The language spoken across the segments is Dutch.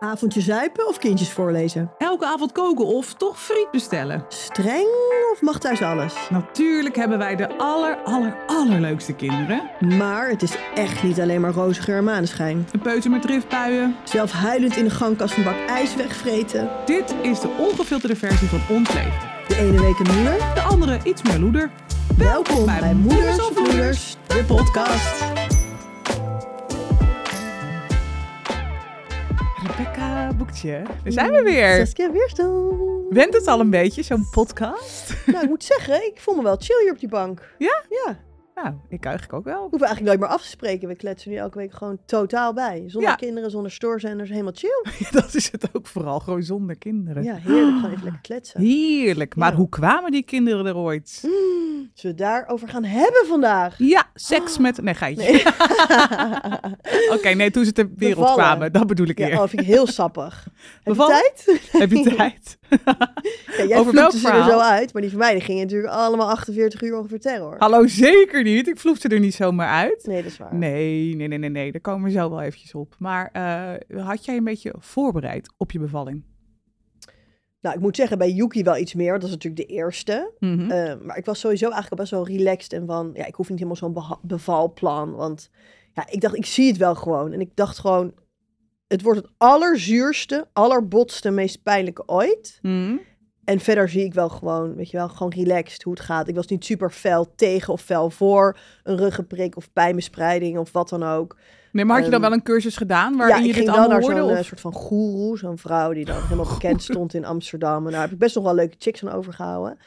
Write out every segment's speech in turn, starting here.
Avondje zuipen of kindjes voorlezen? Elke avond koken of toch friet bestellen? Streng of mag thuis alles? Natuurlijk hebben wij de aller, aller, allerleukste kinderen. Maar het is echt niet alleen maar roze geur en maneschijn. Een peuter met driftbuien. Zelf huilend in de gangkast een bak ijs wegvreten. Dit is de ongefilterde versie van ons leven. De ene week een moeder. De andere iets meer loeder. Welkom bij, Moeders of Moeders, de podcast. Rebecca Boekje, daar zijn we weer. Saskia Weerstel. Went het al een beetje, zo'n podcast? Nou, ik moet zeggen, ik voel me wel chill hier op die bank. Ja? Ja. Nou, ik eigenlijk ook wel. We hoeven eigenlijk nooit meer af te spreken. We kletsen nu elke week gewoon totaal bij. Zonder Ja. kinderen, zonder stoorzenders, helemaal chill. Dat is het ook vooral, gewoon zonder kinderen. Ja, heerlijk. Gewoon even lekker kletsen. Heerlijk. Maar Ja. hoe kwamen die kinderen er ooit? Mm, Zullen we het daarover gaan hebben vandaag? Ja, seks met... Nee, geitje. Nee. Oké, nee, toen ze ter wereld Bevallen. kwamen. Dat bedoel ik Ja, weer. oh, vind ik heel sappig. Heb je tijd? Heb je tijd? Ja, jij Over welk ze er zo uit, maar die van mij die gingen natuurlijk allemaal 48 uur ongeveer terror. Hallo, zeker niet. Ik vloeg ze er niet zomaar uit. Nee, dat is waar. Nee, nee, nee, nee, nee. Daar komen we zo wel eventjes op. Maar eh, had jij een beetje voorbereid op je bevalling? Nou, ik moet zeggen, bij Yuki wel iets meer. want Dat is natuurlijk de eerste. Mhm. Eh, maar ik was sowieso eigenlijk al best wel relaxed. En van, ja, ik hoef niet helemaal zo'n bevalplan. Want ja, ik dacht, ik zie het wel gewoon. En ik dacht gewoon, het wordt het allerzuurste, allerbotste, meest pijnlijke ooit. Mhm. En verder zie ik wel gewoon, weet je wel, gewoon relaxed hoe het gaat. Ik was niet super fel tegen of fel voor een ruggenprik of pijnbespreiding of wat dan ook. Nee, maar had je dan Ehm, wel een cursus gedaan waarin ja, je dit allemaal naar zo'n eh, soort van goeroe, zo'n vrouw die dan helemaal bekend stond in Amsterdam. En daar heb ik best nog wel leuke chicks aan overgehouden.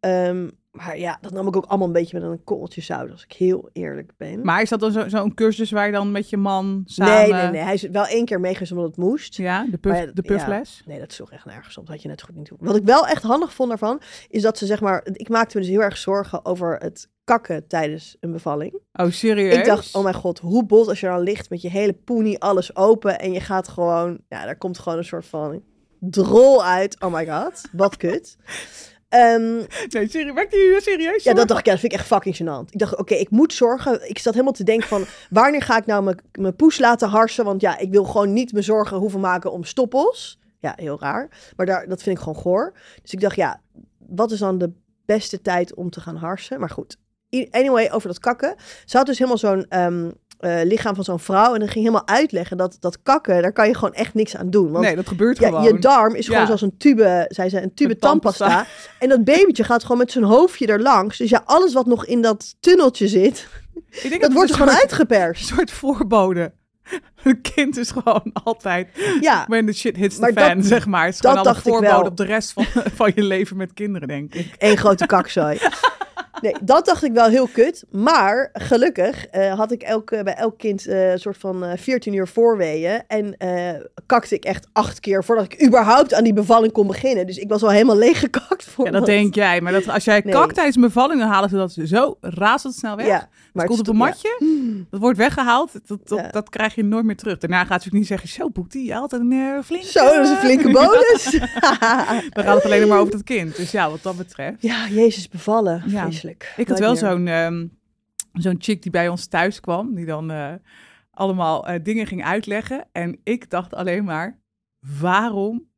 Ehm, maar ja, dat nam ik ook allemaal een beetje met een korreltje zout, als ik heel eerlijk ben. Maar is dat dan zo- zo'n cursus waar je dan met je man samen... nee, nee, nee. Hij is wel één keer meegeweest omdat het moest. Ja, de, puff, ja, de puffles? Nee, dat sloeg echt nergens op. Dat had je net zo goed niet doen. Wat ik wel echt handig vond daarvan, is dat ze zeg maar... Ik maakte me dus heel erg zorgen over het kakken tijdens een bevalling. Oh, serieus? Ik dacht, oh mijn god, hoe bot als je dan ligt met je hele poenie, alles open en je gaat gewoon, ja, daar komt gewoon een soort van drol uit. Oh my god, wat kut. Ehm, Nee, serieus? Werkt die serieus? ja, dat dacht ik, ja, dat vind ik echt fucking gênant. Ik dacht, oké, ik moet zorgen. Ik zat helemaal te denken van, wanneer ga ik nou mijn- poes laten harsen? Want ja, ik wil gewoon niet me zorgen hoeven maken om stoppels. Ja, heel raar. Maar daar, dat vind ik gewoon goor. Dus ik dacht, ja, wat is dan de beste tijd om te gaan harsen? Maar goed, anyway, over dat kakken. Ze had dus helemaal zo'n ehm, eh, lichaam van zo'n vrouw. En dan ging helemaal uitleggen dat dat kakken, daar kan je gewoon echt niks aan doen. Want Nee, dat gebeurt ja, gewoon. je darm is gewoon zoals een tube, zei ze, een tube tandpasta. tandpasta. En dat babytje gaat gewoon met zijn hoofdje er langs. Dus ja, alles wat nog in dat tunneltje zit, Ik denk dat het wordt er gewoon soort- uitgeperst. Een soort voorbode. Een kind is gewoon altijd... Ja, When the shit hits the Maar dat- fan, zeg maar. Het is dat gewoon dacht voorbode op de rest van, van je leven met kinderen, denk ik. één grote kakzooi. Nee, dat dacht ik wel heel kut. Maar gelukkig eh, had ik bij elk kind eh, een soort van eh 14 uur voorweeën. En eh, kakte ik echt acht keer voordat ik überhaupt aan die bevalling kon beginnen. Dus ik was al helemaal leeggekakt. Voor Ja, dat denk jij. Maar dat, als jij Nee. kakt tijdens een bevalling, dan halen ze dat zo razendsnel weg. Ja, Maar het komt op een ja. matje, dat wordt weggehaald. Dat, dat, Ja. dat krijg je nooit meer terug. Daarna gaat ze niet zeggen, zo boekt die altijd een eh, flinke... Zo, dat is een flinke bonus. Dan gaat het alleen maar over het kind. Dus ja, wat dat betreft. ja, Jezus, bevallen. Ja. Vreselijk. Ik had wel zo'n ehm, zo'n chick die bij ons thuis kwam, die dan eh, allemaal eh, dingen ging uitleggen. En ik dacht alleen maar, waarom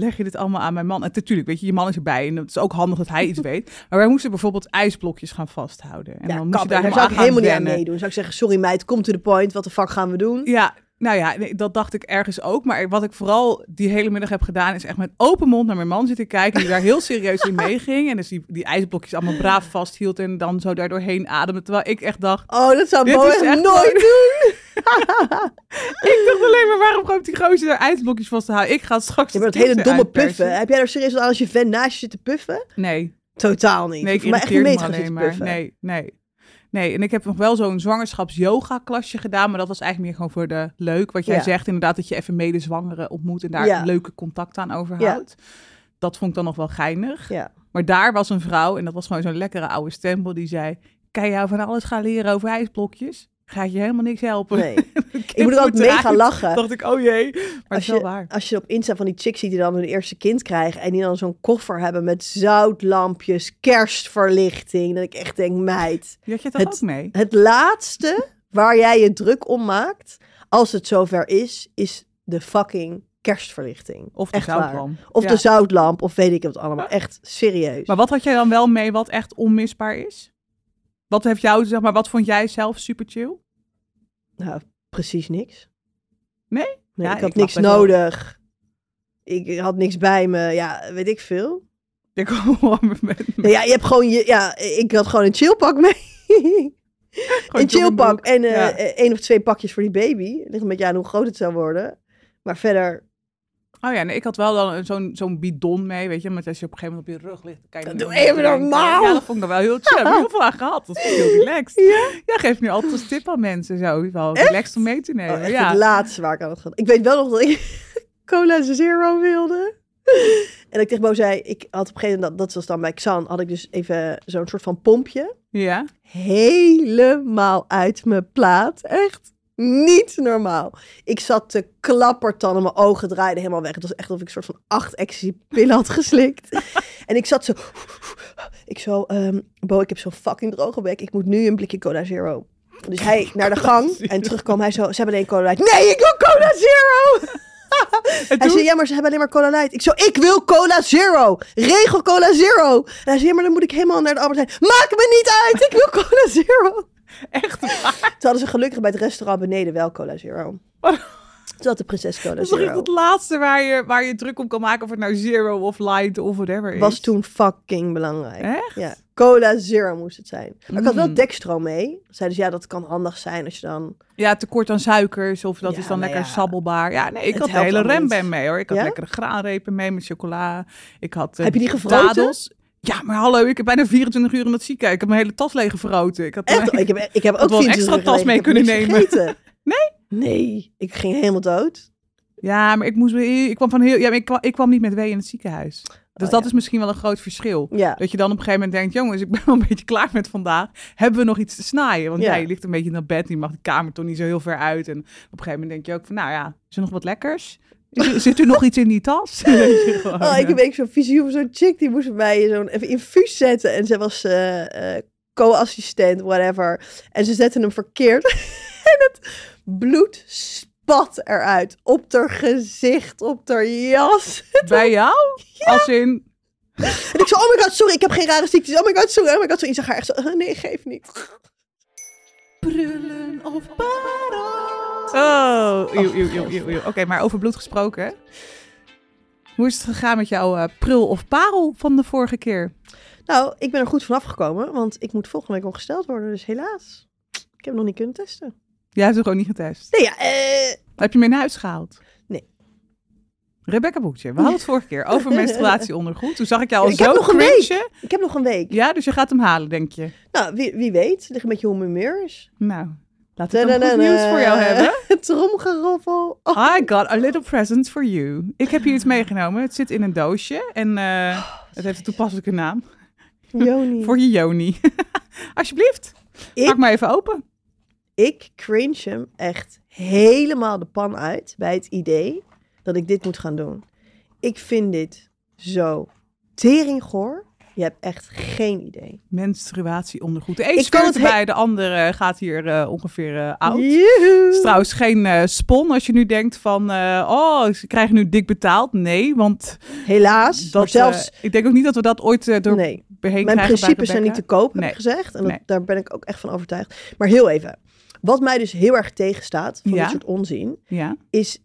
leg je dit allemaal aan mijn man? En natuurlijk, weet je, je man is erbij en het is ook handig dat hij iets weet. Maar wij moesten bijvoorbeeld ijsblokjes gaan vasthouden. En Ja, dan moest je daar helemaal zou ik helemaal niet aan meedoen. Zou ik zeggen, sorry meid, kom to the point. Wat de fuck gaan we doen? Ja, nou ja, dat dacht ik ergens ook. Maar wat ik vooral die hele middag heb gedaan, is echt met open mond naar mijn man zitten kijken. Die daar heel serieus in meeging. En dus die, die ijsblokjes allemaal braaf vasthield en dan zo daardoorheen ademde. Terwijl ik echt dacht, Oh, dat zou Dit Bo is echt echt nooit doen. ik dacht alleen maar, waarom gooit die gozer daar ijsblokjes vast te houden? Ik ga straks Je bent het dat hele domme puffen. Heb jij er serieus aan als je vent naast je zit te puffen? Nee, Totaal niet. nee, ik mij echt niet mee te gaan maar. puffen. Nee, nee. Nee, en ik heb nog wel zo'n zwangerschaps-yoga-klasje gedaan, maar dat was eigenlijk meer gewoon voor de leuk. Wat jij Ja. zegt, inderdaad, dat je even medezwangeren ontmoet en daar Ja. leuke contact aan overhoudt. Dat vond ik dan nog wel geinig. Maar daar was een vrouw, en dat was gewoon zo'n lekkere oude stempel, die zei, kan je jou van alles gaan leren over ijsblokjes? Gaat je helemaal niks helpen. Nee. Ik moet er altijd mega lachen. dacht ik, oh jee. Maar het Als is wel je, waar. als je op Insta van die chicks ziet die dan hun eerste kind krijgen... en die dan zo'n koffer hebben met zoutlampjes, kerstverlichting... dat ik echt denk, meid, Die had je Het- ook mee? het laatste waar jij je druk om maakt... als het zover is, is de fucking kerstverlichting. Of de Echt waar. zoutlamp. Of Ja. de zoutlamp, of weet ik het allemaal. Echt serieus. Maar wat had jij dan wel mee wat echt onmisbaar is? Wat heeft jou, zeg maar, wat vond jij zelf super chill? Nou, precies niks. Nee? Nee, Ja, ik had ik niks wel. nodig. Ik, had niks bij me. Ja, weet ik veel. Ik gewoon met ja, je hebt gewoon je. Ja, ik had gewoon een chillpak mee. een chillpak en Ja. eh, één of twee pakjes voor die baby. Ligt een beetje aan hoe groot het zou worden. Maar verder. Oh ja, nee, ik had wel dan zo'n zo'n bidon mee, weet je. Maar als je op een gegeven moment op je rug ligt, kan je Dat doe even normaal. Ja, dat vond ik dan wel heel chill. Heb ik heel veel aan gehad. Dat vond ik heel relaxed. Ja? Ja, geef nu altijd als tip aan mensen zo. Wel relaxed om mee te nemen. Oh, ja. het laatste waar ik aan had gehad. Ik weet wel nog dat ik cola zero wilde. En ik tegen Bo zei, ik had op een gegeven moment, dat, dat was dan bij Xan, had ik dus even zo'n soort van pompje. ja. Helemaal uit mijn plaat. Echt niet normaal. Ik zat te klappertanden, mijn ogen draaiden helemaal weg. Het was echt alsof ik een soort van acht ecstasy-pillen had geslikt. en ik zat zo... Ik zo, ehm, Bo, ik heb zo'n fucking droge bek. Ik moet nu een blikje Cola Zero. Dus hij naar de gang en terugkwam. Hij zo, ze hebben alleen Cola Light. Nee, ik wil Cola Zero! Hij zei, ja, maar ze hebben alleen maar Cola Light. Ik zo, ik wil Cola Zero. Regel Cola Zero. En hij zei, ja, maar dan moet ik helemaal naar de Albert Heijn. Maakt me niet uit, ik wil Cola Zero. echt waar. Toen hadden ze gelukkig bij het restaurant beneden wel Cola Zero. Toen had de prinses Cola Dat is echt Zero. het laatste waar je, waar je druk om kan maken. Of het nou zero of light of whatever is. Was toen fucking belangrijk. Echt? Ja, Cola Zero moest het zijn. Maar ik had wel Mm. Dextro mee. Zeiden ze, ja, dat kan handig zijn als je dan... Ja, tekort aan suikers of dat Ja, is dan nou lekker ja. sabbelbaar. Ja, nee, ik Het had de hele niet. mee hoor. Ik had Ja? lekkere graanrepen mee met chocola. Ik had eh, Heb je die gevroten? dadels. Ja, maar hallo, ik heb bijna 24 uur in het ziekenhuis. Ik heb mijn hele tas leeg gevroten. Ik had Echt? Ik heb, ik heb ook wel een 24 extra tas mee kunnen nemen. Nee? Nee. Ik ging helemaal dood. Ja, maar ik moest ik kwam van heel ja, ik kwam, ik kwam niet met wee in het ziekenhuis. Dus Oh, dat ja. is misschien wel een groot verschil. Ja. Dat je dan op een gegeven moment denkt, jongens, ik ben wel een beetje klaar met vandaag. Hebben we nog iets te snijden? Want ja, je ligt een beetje in dat bed, die mag de kamer toch niet zo heel ver uit. En op een gegeven moment denk je ook van, nou ja, is er nog wat lekkers? Zit er nog iets in die tas? Gewoon, Oh, ik ja. heb ik zo'n visie van zo'n chick die moest bij mij zo'n even infuus zetten. En ze was eh, eh, co-assistent, whatever. En ze zetten hem verkeerd. en het bloed spat eruit. Op haar gezicht, op haar jas. Bij jou? Als in, En ik zo, oh my god, sorry, ik heb geen rare ziektes. Oh my god, sorry, oh my god. Sorry. Ik zag haar echt zo, "Eh, nee, geef niet. Prullen of parel? Oh, eeuw, eeuw, eeuw, eeuw, eeuw. Oké, maar over bloed gesproken. Hoe is het gegaan met jouw eh, prul of parel van de vorige keer? Nou, ik ben er goed vanaf gekomen, want ik moet volgende week ongesteld worden. Dus helaas. Ik heb hem nog niet kunnen testen. Jij hebt het gewoon niet getest. Nee, ja, eh, Heb je hem in huis gehaald? Nee. Rebecca Boekje, we hadden het vorige keer over menstruatieondergoed. Toen zag ik jou al Ik heb zo nog een week. cringen. ik heb nog een week. Ja, dus je gaat hem halen, denk je. Nou, wie, wie weet. Ligt een beetje hoe mijn humeur is. Nou, laten we goed nieuws voor jou hebben. Tromgeroffel. Oh, I got a little present for you. Ik heb hier iets meegenomen. Het zit in een doosje en eh, het heeft een toepasselijke naam. Joni. Voor je Joni. Alsjeblieft, Ik- maak maar even open. Ik cringe hem echt helemaal de pan uit bij het idee dat ik dit moet gaan doen. Ik vind dit zo teringgoor. Je hebt echt geen idee. Menstruatieondergoed. De een scheurt he- erbij, de andere gaat hier eh, ongeveer eh oud. Het is trouwens geen eh, spon als je nu denkt van, oh, ze krijgen nu dik betaald. Nee, want Helaas. dat, zelfs, ik denk ook niet dat we dat ooit door nee. Mijn bij principes zijn niet te koop, heb Nee. ik gezegd. En dat, Nee. daar ben ik ook echt van overtuigd. Maar heel even. Wat mij dus heel erg tegenstaat van Ja. dit soort onzin, Ja, is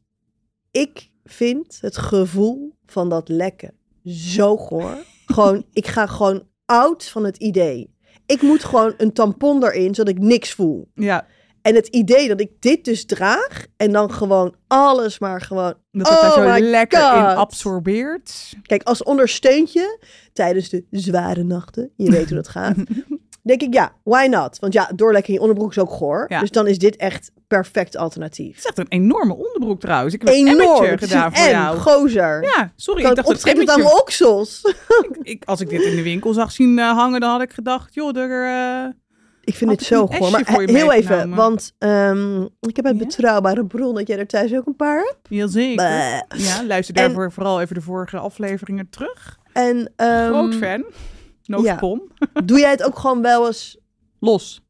ik vind het gevoel van dat lekken zo goor. Gewoon, ik ga gewoon oud van het idee. Ik moet gewoon een tampon erin, zodat ik niks voel. ja. En het idee dat ik dit dus draag en dan gewoon alles maar gewoon... Dat het daar Oh zo lekker in absorbeert. Kijk, als ondersteuntje tijdens de zware nachten, je weet hoe dat gaat, denk ik ja, why not? Want ja, doorlekken in je onderbroek is ook goor. Ja. Dus dan is dit echt perfect alternatief. Het is echt een enorme onderbroek trouwens. Ik heb een Enorm. Het is gedaan een voor M, jou. gozer. Ja, sorry. Ik het dacht dat optrekken aan mijn oksels. Ik, als ik dit in de winkel zag zien eh, hangen, dan had ik gedacht, joh, er... eh, Ik vind het zo een goor. S'je Maar heel even, want ehm, ik heb Ja? betrouwbare bron dat jij er thuis ook een paar hebt. Jazeker. Bleh. Ja, luister En- daarvoor vooral even de vorige afleveringen terug. En ehm, Groot fan. No ja. doe jij het ook gewoon wel eens... Los.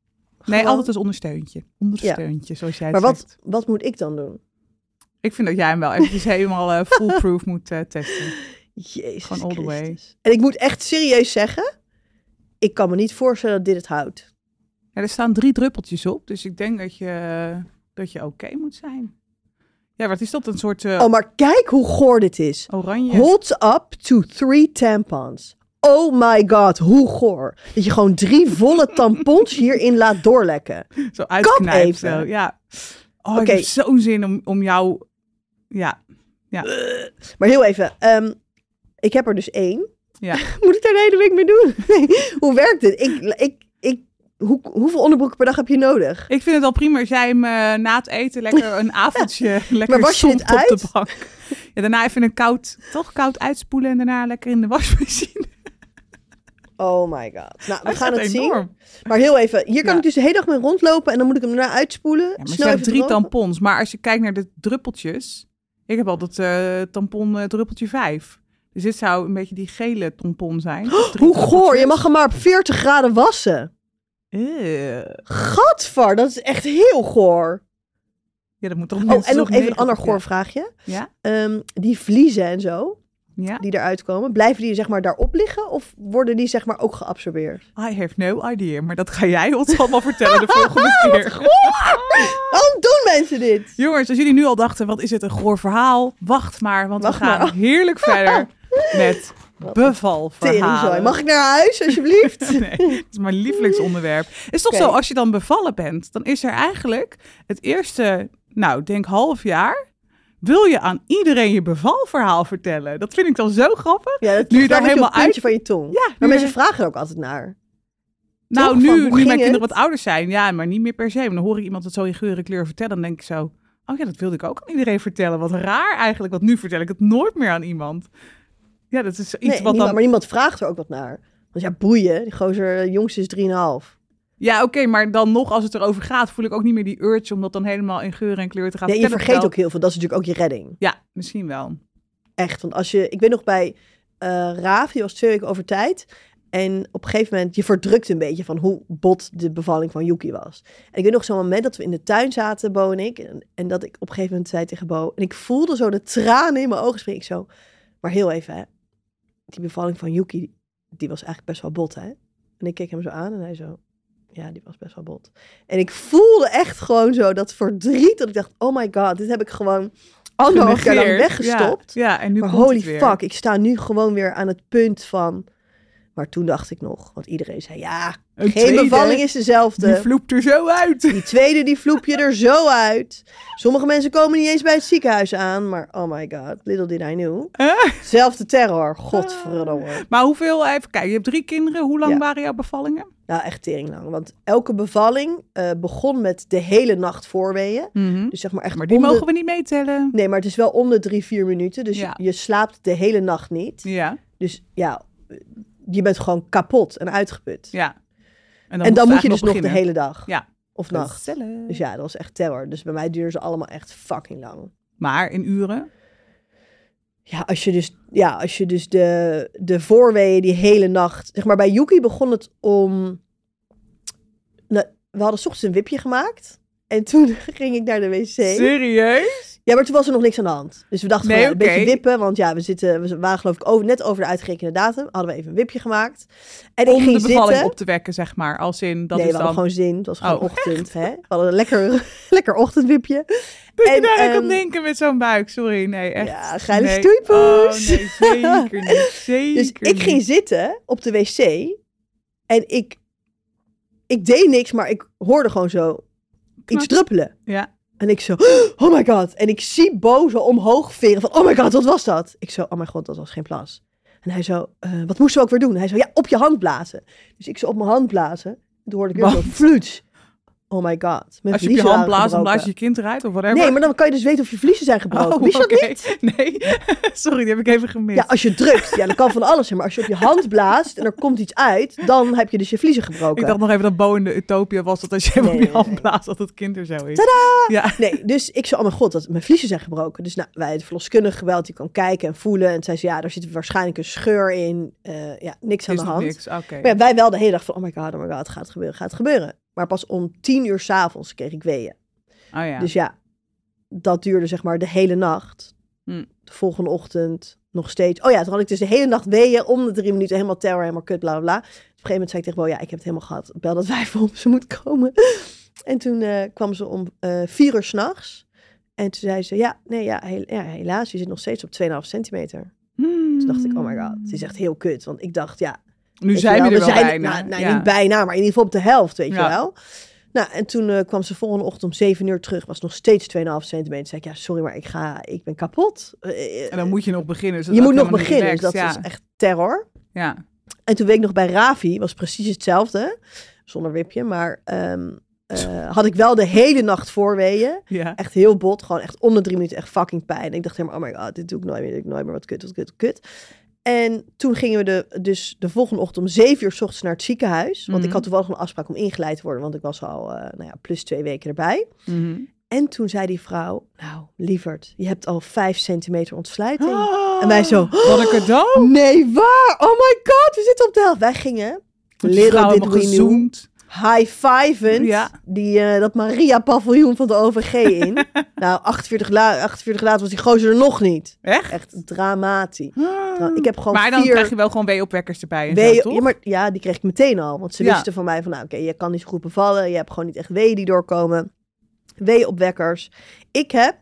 Nee, Gewoon? altijd als ondersteuntje. Ondersteuntje, zoals jij het Maar wat, zegt. wat moet ik dan doen? Ik vind dat jij hem wel eventjes helemaal eh, foolproof moet eh, testen. Jezus Gewoon all the way. Christus. En ik moet echt serieus zeggen, ik kan me niet voorstellen dat dit het houdt. Ja, er staan drie druppeltjes op, dus ik denk dat je, dat je oké moet zijn. Ja, wat is dat? Een soort eh, Oh, maar kijk hoe goor dit is. oranje... Holds up to three tampons. Oh my god, hoe goor. Dat je gewoon drie volle tampons hierin laat doorlekken. Zo uitknijpt. even. Zo. Ja. Oh, Oké. ik heb zo'n zin om, om jou... Ja, Maar heel even, ehm, ik heb er dus één. Ja. Moet ik daar de hele week mee doen? Nee. Hoe werkt het? Ik, ik, ik, hoe, hoeveel onderbroeken per dag heb je nodig? ik vind het al prima als jij hem eh, na het eten lekker een avondje lekker was je dit somt op uit? de bank. Ja, daarna even een koud, toch koud uitspoelen en daarna lekker in de wasmachine. Oh my god. Nou, we Hij gaan het zien. Maar heel even, hier kan Ja. ik dus de hele dag mee rondlopen en dan moet ik hem daarna uitspoelen. Ja, maar snel zijn even drie drogen. tampons. Maar als je kijkt naar de druppeltjes. Ik heb altijd eh tampon eh, druppeltje 5. Dus dit zou een beetje die gele tampon zijn. Drie Hoe goor, je mag hem maar op 40 graden wassen. Eh. Gadver, dat is echt heel goor. Ja, dat moet toch Oh, en nog even een 90 ander goor vraagje. Ja? Ehm, die vliezen en zo, Ja? die eruit komen, blijven die zeg maar daarop liggen of worden die zeg maar ook geabsorbeerd? I have no idea. Maar dat ga jij ons allemaal vertellen de volgende keer. Waarom doen mensen dit? Jongens, als jullie nu al dachten, wat is het een goor verhaal? Wacht maar, want Wacht we gaan maar. heerlijk verder met bevalverhalen. Mag ik naar huis, alsjeblieft? Nee, dat is mijn lievelingsonderwerp. Het is toch zo, als je dan bevallen bent, dan is er eigenlijk het eerste, nou, denk half jaar, wil je aan iedereen je bevalverhaal vertellen. Dat vind ik dan zo grappig. Ja, dat Nu je daar helemaal het puntje van je tong. Ja, Maar mensen vragen er ook altijd naar. Nou, Toch? nu, nu mijn kinderen het? wat ouder zijn, ja, maar niet meer per se. Maar dan hoor ik iemand het zo in geur en kleur vertellen, dan denk ik zo, oh ja, dat wilde ik ook aan iedereen vertellen. Wat raar eigenlijk, want nu vertel ik het nooit meer aan iemand. Ja, dat is iets Nee, wat dan... maar niemand vraagt er ook wat naar. Want ja, boeien. Die gozer, de jongste is 3,5. Ja, oké, maar dan nog als het erover gaat, voel ik ook niet meer die urge om dat dan helemaal in geur en kleur te gaan Nee, je vergeet ook heel veel. Dat is natuurlijk ook je redding. Ja, misschien wel. Echt. Want als je... Ik weet nog bij eh Raaf, die was twee weken over tijd. En op een gegeven moment, je verdrukt een beetje van hoe bot de bevalling van Yuki was. En ik weet nog zo'n moment dat we in de tuin zaten, Bo en ik. En, en dat ik op een gegeven moment zei tegen Bo... En ik voelde zo de tranen in mijn ogen springen. Ik zo... Maar heel even, hè. Die bevalling van Yuki, die was eigenlijk best wel bot, hè. En ik keek hem zo aan en hij zo... Ja, die was best wel bot. En ik voelde echt gewoon zo dat verdriet. Dat ik dacht, oh my god, dit heb ik gewoon anderhalf jaar lang weggestopt. Ja, ja, en nu maar komt holy het weer. fuck, ik sta nu gewoon weer aan het punt van... Maar toen dacht ik nog, want iedereen zei, ja, Een geen tweede, bevalling is dezelfde. Die vloept er zo uit. Die tweede, die vloep je er zo uit. Sommige mensen komen niet eens bij het ziekenhuis aan. Maar oh my god, little did I know. Zelfde terror, godverdomme. Maar hoeveel, even kijken, je hebt drie kinderen. Hoe lang Ja. waren jouw bevallingen? Nou, echt tering lang. Want elke bevalling eh, begon met de hele nacht voorweeën. Dus zeg maar echt Maar die de- mogen we niet meetellen. Nee, maar het is wel om de drie, vier minuten. Dus Ja. je, je slaapt de hele nacht niet. Ja, Dus ja, je bent gewoon kapot en uitgeput. ja. en dan moet je dus nog de hele dag. Ja. Of nacht. Gezellig. Dus ja, dat was echt terror. Dus bij mij duurde ze allemaal echt fucking lang. Maar in uren? Ja, als je dus, ja, als je dus de, de voorweeën die hele nacht... Zeg maar, bij Yuki begon het om... Nou, we hadden 's ochtends een wipje gemaakt. En toen ging ik naar de wc. Serieus? Ja, maar toen was er nog niks aan de hand. Dus we dachten Nee, van, ja, een beetje wippen. Want ja, we, zitten, we waren geloof ik over, net over de uitgerekende datum. Hadden we even een wipje gemaakt. En Om ik de ging bevalling zitten. op te wekken, zeg maar. Als in, dat nee, is we dan... gewoon zin. Het was gewoon Oh, ochtend. Hè? We hadden een lekker, lekker ochtendwipje. Dat je daar aan kan ehm, denken met zo'n buik. Sorry, nee, echt. Ja, geile nee. stoeipoes. Oh, nee, zeker niet. Zeker Dus ik ging niet. zitten op de wc. En ik, ik deed niks, maar ik hoorde gewoon zo iets druppelen. Ja. En ik zo, oh my god. En ik zie Bo zo omhoog veren van, oh my god, wat was dat? Ik zo, oh my god, dat was geen plas. En hij zo, eh, wat moesten we ook weer doen? Hij zo, ja, op je hand blazen. Dus ik zo op mijn hand blazen. En toen hoorde ik weer zo? Oh my god. Mijn Als je op je hand blaast, dan blaas je kind eruit of whatever. Nee, maar dan kan je dus weten of je vliezen zijn gebroken. Oh, Wist dat oké. niet? Nee, sorry, die heb ik even gemist. Ja, als je drukt, ja, dan kan van alles zijn. Maar als je op je hand blaast en er komt iets uit, dan heb je dus je vliezen gebroken. Ik dacht nog even dat Bo in de Utopia was, dat als je Nee, op je hand blaast, dat het kind er zo is. Tadaa! Ja, Nee, dus ik zo, oh mijn god, dat, mijn vliezen zijn gebroken. Dus nou, wij de verloskundige gebeld, die kan kijken en voelen. En zei ze, ja, daar zit waarschijnlijk een scheur in. Eh, ja, niks aan de hand. niks. Oké. Maar ja, wij wel de hele dag van, oh my god, oh my god, gaat het gebeuren, gaat het gebeuren. Maar pas om tien uur s'avonds kreeg ik weeën. Oh ja. Dus ja, dat duurde zeg maar de hele nacht. Hm. De volgende ochtend nog steeds. Oh ja, toen had ik dus de hele nacht weeën. Om de drie minuten helemaal terror, helemaal kut, bla bla bla. Op een gegeven moment zei ik tegen wel, ja, ik heb het helemaal gehad. Bel dat wijf op, ze moet komen. En toen eh, kwam ze om eh, vier uur s'nachts. En toen zei ze, ja, nee, ja, heel- ja, helaas, je zit nog steeds op 2,5 centimeter. Toen dacht ik, oh my god, het is echt heel kut. Want ik dacht, ja, Nu zijn we er wel zijn, bijna. Nou, nou, ja. niet bijna, maar in ieder geval op de helft, weet Ja. je wel. Nou, en toen eh, kwam ze volgende ochtend om 7 uur terug. Was nog steeds 2,5 centimeter. Zei ik, ja, sorry, maar ik, ga, ik ben kapot. Eh, En dan moet je nog beginnen. dus je moet nog beginnen. Dus dat is echt terror. ja. En toen weet ik nog bij Ravi, was precies hetzelfde. Zonder wipje, maar ehm, eh, had ik wel de hele nacht voorweeën. Ja. Echt heel bot, gewoon echt om de drie minuten echt fucking pijn. En ik dacht helemaal, oh my god, dit doe ik nooit meer, dit doe ik nooit meer, wat kut, wat kut, wat kut. En toen gingen we de, dus de volgende ochtend om zeven uur 's ochtends naar het ziekenhuis. Want ik Mhm. had toevallig een afspraak om ingeleid te worden, want ik was al, eh, nou ja, plus twee weken erbij. Mhm. En toen zei die vrouw, nou, lieverd, je hebt al vijf centimeter ontsluiting. Oh, En wij zo, Wat een cadeau. Nee, waar? Oh my god, we zitten op de helft. Wij gingen, little did we. High-fivend Ja. die, eh, dat Maria-paviljoen van de OVG in. nou, 48, la 48 later was die gozer er nog niet. Echt? Echt dramatisch. Dra- Ik heb gewoon maar dan vier... krijg je wel gewoon wee-opwekkers erbij en wee- zo, toch? ja, maar, ja, die kreeg ik meteen al. Want ze Ja. wisten van mij van, nou oké, je kan niet zo goed bevallen. Je hebt gewoon niet echt weeën die doorkomen. Weeopwekkers. Ik heb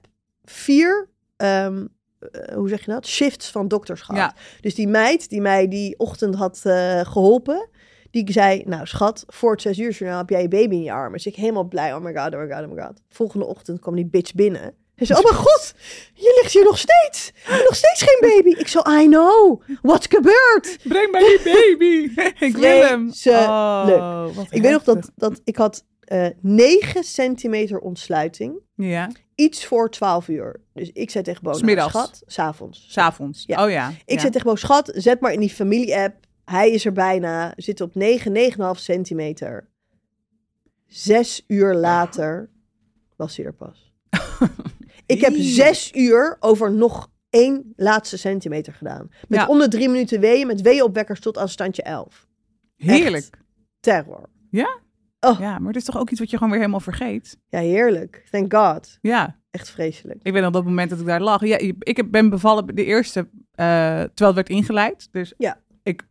vier, ehm, eh, hoe zeg je dat? Shifts van dokters gehad. Dus die meid die mij die ochtend had eh, geholpen, die zei, nou schat, voor het zes uur journaal heb jij je baby in je armen. Dus ik helemaal blij, oh my god, oh my god, oh my god. Volgende ochtend kwam die bitch binnen. Hij zei, oh mijn god, je ligt hier nog steeds. Nog steeds geen baby. Ik zo, I know. What's gebeurd? Breng mij die baby. ik wil hem. Oh, wat Ik weet nog dat, dat ik had eh 9 centimeter ontsluiting. Ja, Iets voor 12 uur. Dus ik zei tegen Bo, nou, schat, s'avonds. s'avonds. Ja. Oh ja. Ik ja. zei tegen Bo, schat, zet maar in die familie-app. Hij is er bijna. Zit op 9, 9,5 centimeter. Zes uur later was hij er pas. ik heb zes uur over nog één laatste centimeter gedaan. Met Ja. om de drie minuten weeën, met weeënopwekkers tot aan standje 11. Heerlijk. Terror. Ja? Oh. Ja, maar het is toch ook iets wat je gewoon weer helemaal vergeet? Ja, heerlijk. Thank God. Ja. Echt vreselijk. Ik weet nog dat moment dat ik daar lag. Ja, ik ben bevallen de eerste, eh, terwijl het werd ingeleid. Dus Ja. Ik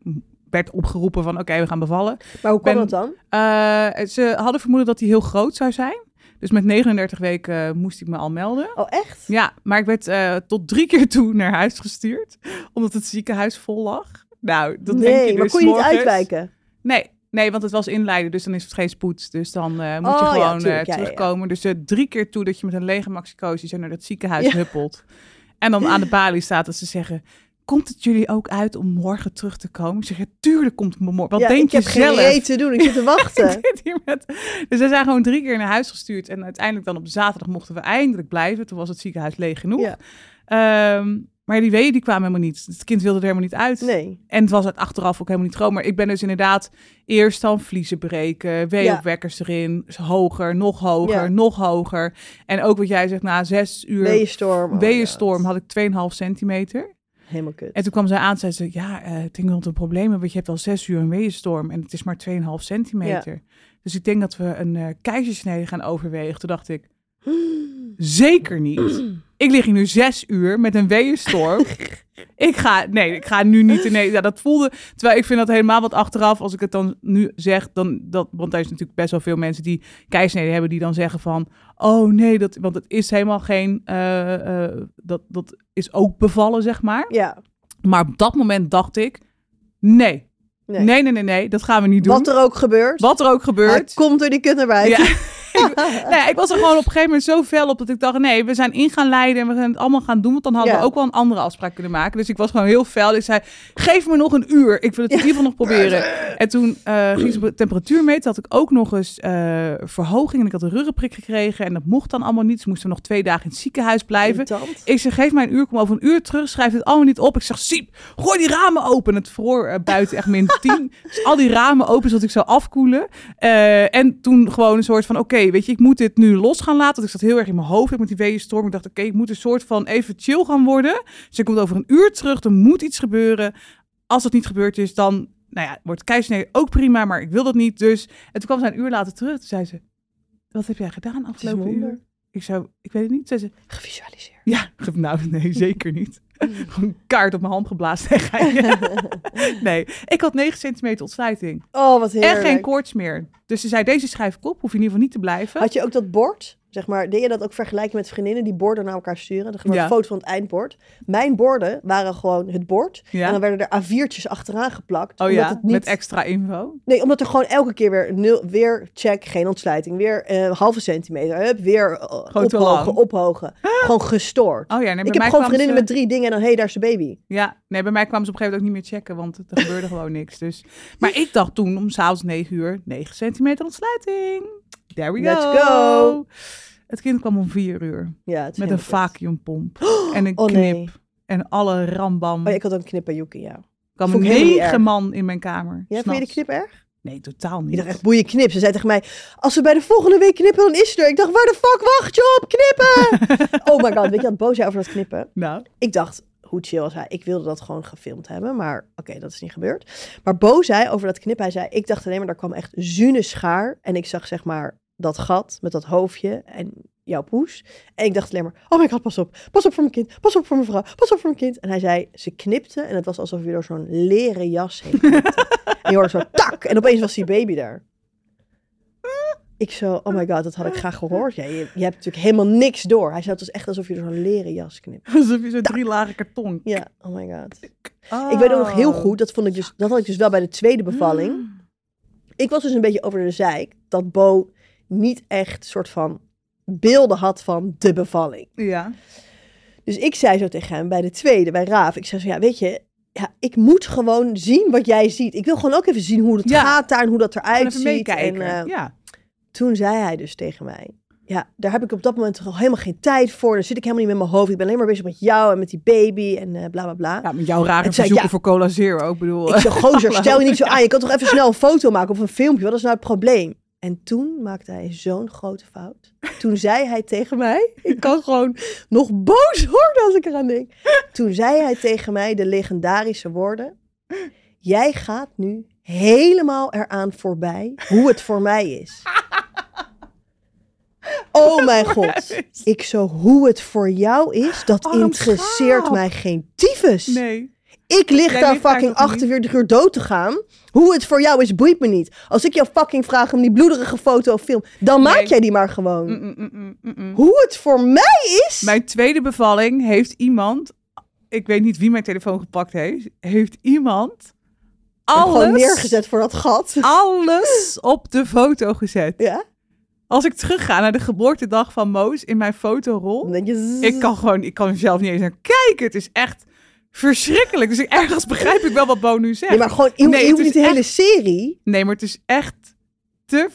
werd opgeroepen van oké, we gaan bevallen. Maar hoe Ben- dat dan? Eh, ze hadden vermoeden dat hij heel groot zou zijn. Dus met 39 weken eh, moest ik me al melden. Oh, echt? Ja, maar ik werd eh, tot drie keer toe naar huis gestuurd. Omdat het ziekenhuis vol lag. Nou, dat denk maar dus kon je niet morgens. uitwijken? Nee, nee, want het was inleiden, dus dan is het geen spoed. Dus dan moet Oh, je ja, gewoon tuurlijk, eh, ja, ja, ja. terugkomen. Dus drie keer toe dat je met een lege maxicosi zo naar dat ziekenhuis huppelt. En dan aan de balie staat dat ze zeggen... Komt het jullie ook uit om morgen terug te komen? Ik zeg, ja, tuurlijk komt het morgen. Wat ja, denk ik je heb zelf? geen reet te doen. Ik zit te wachten. Ik zit hier met... Dus we zijn gewoon drie keer naar huis gestuurd. En uiteindelijk dan op zaterdag mochten we eindelijk blijven. Toen was het ziekenhuis leeg genoeg. Ja. Ehm, maar die weeën die kwamen helemaal niet. Het kind wilde er helemaal niet uit. Nee. En het was het achteraf ook helemaal niet groot. Maar ik ben dus inderdaad eerst dan vliezen breken, weeopwekkers erin, hoger, nog hoger, Ja. nog hoger. En ook wat jij zegt, na zes uur Weeënstorm. Oh weeënstorm had ik 2,5 centimeter. Helemaal kut. En toen kwam zij aan en zei ze, ja, eh, ik denk dat het een probleem is, want je hebt al zes uur een weeënstorm en het is maar 2,5 centimeter. Dus ik denk dat we een eh keizersnede gaan overwegen. Toen dacht ik, zeker niet. Ik lig hier nu zes uur met een weeënstorm. ik ga, nee, ik ga nu niet. Nee, ja, dat voelde. Terwijl ik vind dat helemaal wat achteraf, als ik het dan nu zeg, dan dat, want er is natuurlijk best wel veel mensen die keisneden hebben, die dan zeggen van, oh nee, dat, want het is helemaal geen, eh, eh, dat, dat is ook bevallen, zeg maar. Ja. Maar op dat moment dacht ik, nee, Nee. nee, nee, nee, nee, dat gaan we niet doen. Wat er ook gebeurt. Wat er ook Hij gebeurt. komt er die kut buiten. Ja. ik, nee, ik was er gewoon op een gegeven moment zo fel op dat ik dacht, nee, we zijn in gaan leiden en we gaan het allemaal gaan doen. Want dan hadden Ja. we ook wel een andere afspraak kunnen maken. Dus ik was gewoon heel fel. Ik zei, geef me nog een uur. Ik wil het in ieder geval nog proberen. En toen eh, ging ze de temperatuur meten. Had ik ook nog eens eh, verhoging. En ik had een ruggenprik gekregen. En dat mocht dan allemaal niet. Ze moesten nog twee dagen in het ziekenhuis blijven. Irritant. Ik zeg, geef mij een uur, kom over een uur terug, schrijf dit allemaal niet op. Ik zeg, Siep, gooi die ramen open. Het vroor eh, buiten echt min 10. Dus al die ramen open, zodat ik zou afkoelen. En toen gewoon een soort van, oké, weet je, ik moet dit nu los gaan laten. Want ik zat heel erg in mijn hoofd met die weeënstorm. Ik dacht, oké, ik moet een soort van even chill gaan worden. Dus ik kom over een uur terug, er moet iets gebeuren. Als het niet gebeurd is, dan, nou ja, wordt keizersnee ook prima, maar ik wil dat niet. Dus, en toen kwam ze een uur later terug. Toen zei ze, wat heb jij gedaan afgelopen uur? Ik zou, ik weet het niet. Zei ze, Gevisualiseerd. ja, nou nee, zeker niet. Gewoon kaart op mijn hand geblazen. Nee, ik had 9 centimeter ontsluiting. Oh, wat heerlijk. En geen koorts meer. Dus ze zei, deze schrijf ik op, hoef je in ieder geval niet te blijven. Had je ook dat bord? Zeg maar, deed je dat ook vergelijken met vriendinnen die borden naar elkaar sturen? Dan gewoon Ja. een foto van het eindbord. Mijn borden waren gewoon het bord. Ja. En dan werden er A4'tjes achteraan geplakt. Oh omdat ja, het niet... met extra info. Nee, omdat er gewoon elke keer weer nul, weer check, geen ontsluiting, weer eh halve centimeter, hup, weer uh, ophogen, ophogen. Gewoon gestoord. Oh ja, nee, bij ik heb mij gewoon vriendinnen ze- met drie dingen en dan, hé, hey, daar is de baby. Ja, nee, bij mij kwamen ze op een gegeven moment ook niet meer checken, want er gebeurde gewoon niks. Dus. Maar ik dacht toen om s'avonds 9 uur, 9 centimeter ontsluiting. There we Let's go. go. Het kind kwam om 4 uur Ja, met een vacuumpomp en een Oh knip nee. en alle rambam. Oh ik had ook een knip bij Yuki, ja. Er ik niet negen man in mijn kamer. Ja, vond je de knip erg? Nee, totaal Ik niet. dacht echt, boeien knip. Ze zei tegen mij, als we bij de volgende week knippen, dan is het er. Ik dacht, waar de fuck wacht je op? Knippen! oh my god, weet je wat boos over dat knippen? Nou, Ik dacht, hoe chill was hij? Ik wilde dat gewoon gefilmd hebben, maar oké, dat is niet gebeurd. Maar Bo zei over dat knippen, hij zei, ik dacht alleen maar, daar kwam echt zune schaar. En ik zag zeg maar dat gat met dat hoofdje en jouw poes. En ik dacht alleen maar, oh my god, pas op. Pas op voor mijn kind. Pas op voor mijn vrouw. Pas op voor mijn kind. En hij zei, ze knipte en het was alsof je door zo'n leren jas heen en je hoorde zo tak. En opeens was die baby daar. Ik zo, oh my god, dat had ik graag gehoord. Ja, je, je hebt natuurlijk helemaal niks door. Hij zei, het was echt alsof je door zo'n leren jas knipt. alsof je zo'n drie lagen karton. Ja, oh my god. Ik weet ook nog heel goed, dat, vond ik dus, dat had ik dus wel bij de tweede bevalling. Ik was dus een beetje over de zeik dat Bo niet echt soort van beelden had van de bevalling. Ja. Dus ik zei zo tegen hem bij de tweede, bij Raaf. Ik zei zo, ja, weet je, ja, ik moet gewoon zien wat jij ziet. Ik wil gewoon ook even zien hoe het Ja. gaat daar en hoe dat eruit even ziet. meekijken. En, eh, ja. toen zei hij dus tegen mij, ja, daar heb ik op dat moment toch al helemaal geen tijd voor. Daar zit ik helemaal niet met mijn hoofd. Ik ben alleen maar bezig met jou en met die baby en eh, bla bla bla. ja, met jouw rare zei, verzoeken ja. voor Cola Zero. Ik bedoel, Ik zeg, gozer, stel je niet zo aan. Je kan toch even snel een foto maken of een filmpje. Wat is nou het probleem? En toen maakte hij zo'n grote fout. Toen zei hij tegen mij... Ik kan gewoon nog boos worden als ik eraan denk. Toen zei hij tegen mij de legendarische woorden... Jij gaat nu helemaal eraan voorbij hoe het voor mij is. Oh mijn god. Ik zo, hoe het voor jou is, dat interesseert mij geen tyfus. nee. Ik lig Jij daar ligt fucking toch niet? 48 uur dood te gaan. Hoe het voor jou is, boeit me niet. Als ik jou fucking vraag om die bloederige foto of film, dan maak Nee. jij die maar gewoon. Mm, mm, mm, mm, mm, mm. Hoe het voor mij is. Mijn tweede bevalling heeft iemand, ik weet niet wie mijn telefoon gepakt heeft, heeft iemand Gewoon alles, neergezet voor dat gat. alles op de foto gezet. Ja? Als ik terugga naar de geboortedag van Moos in mijn fotorol, Dan denk je... zzz. ik kan gewoon, ik kan er zelf niet eens naar kijken. Het is echt verschrikkelijk. Dus ik, ergens begrijp ik wel wat Bo nu zegt. Nee, maar gewoon, je, Nee, je het hoeft niet de hele serie. Nee, maar het is echt te...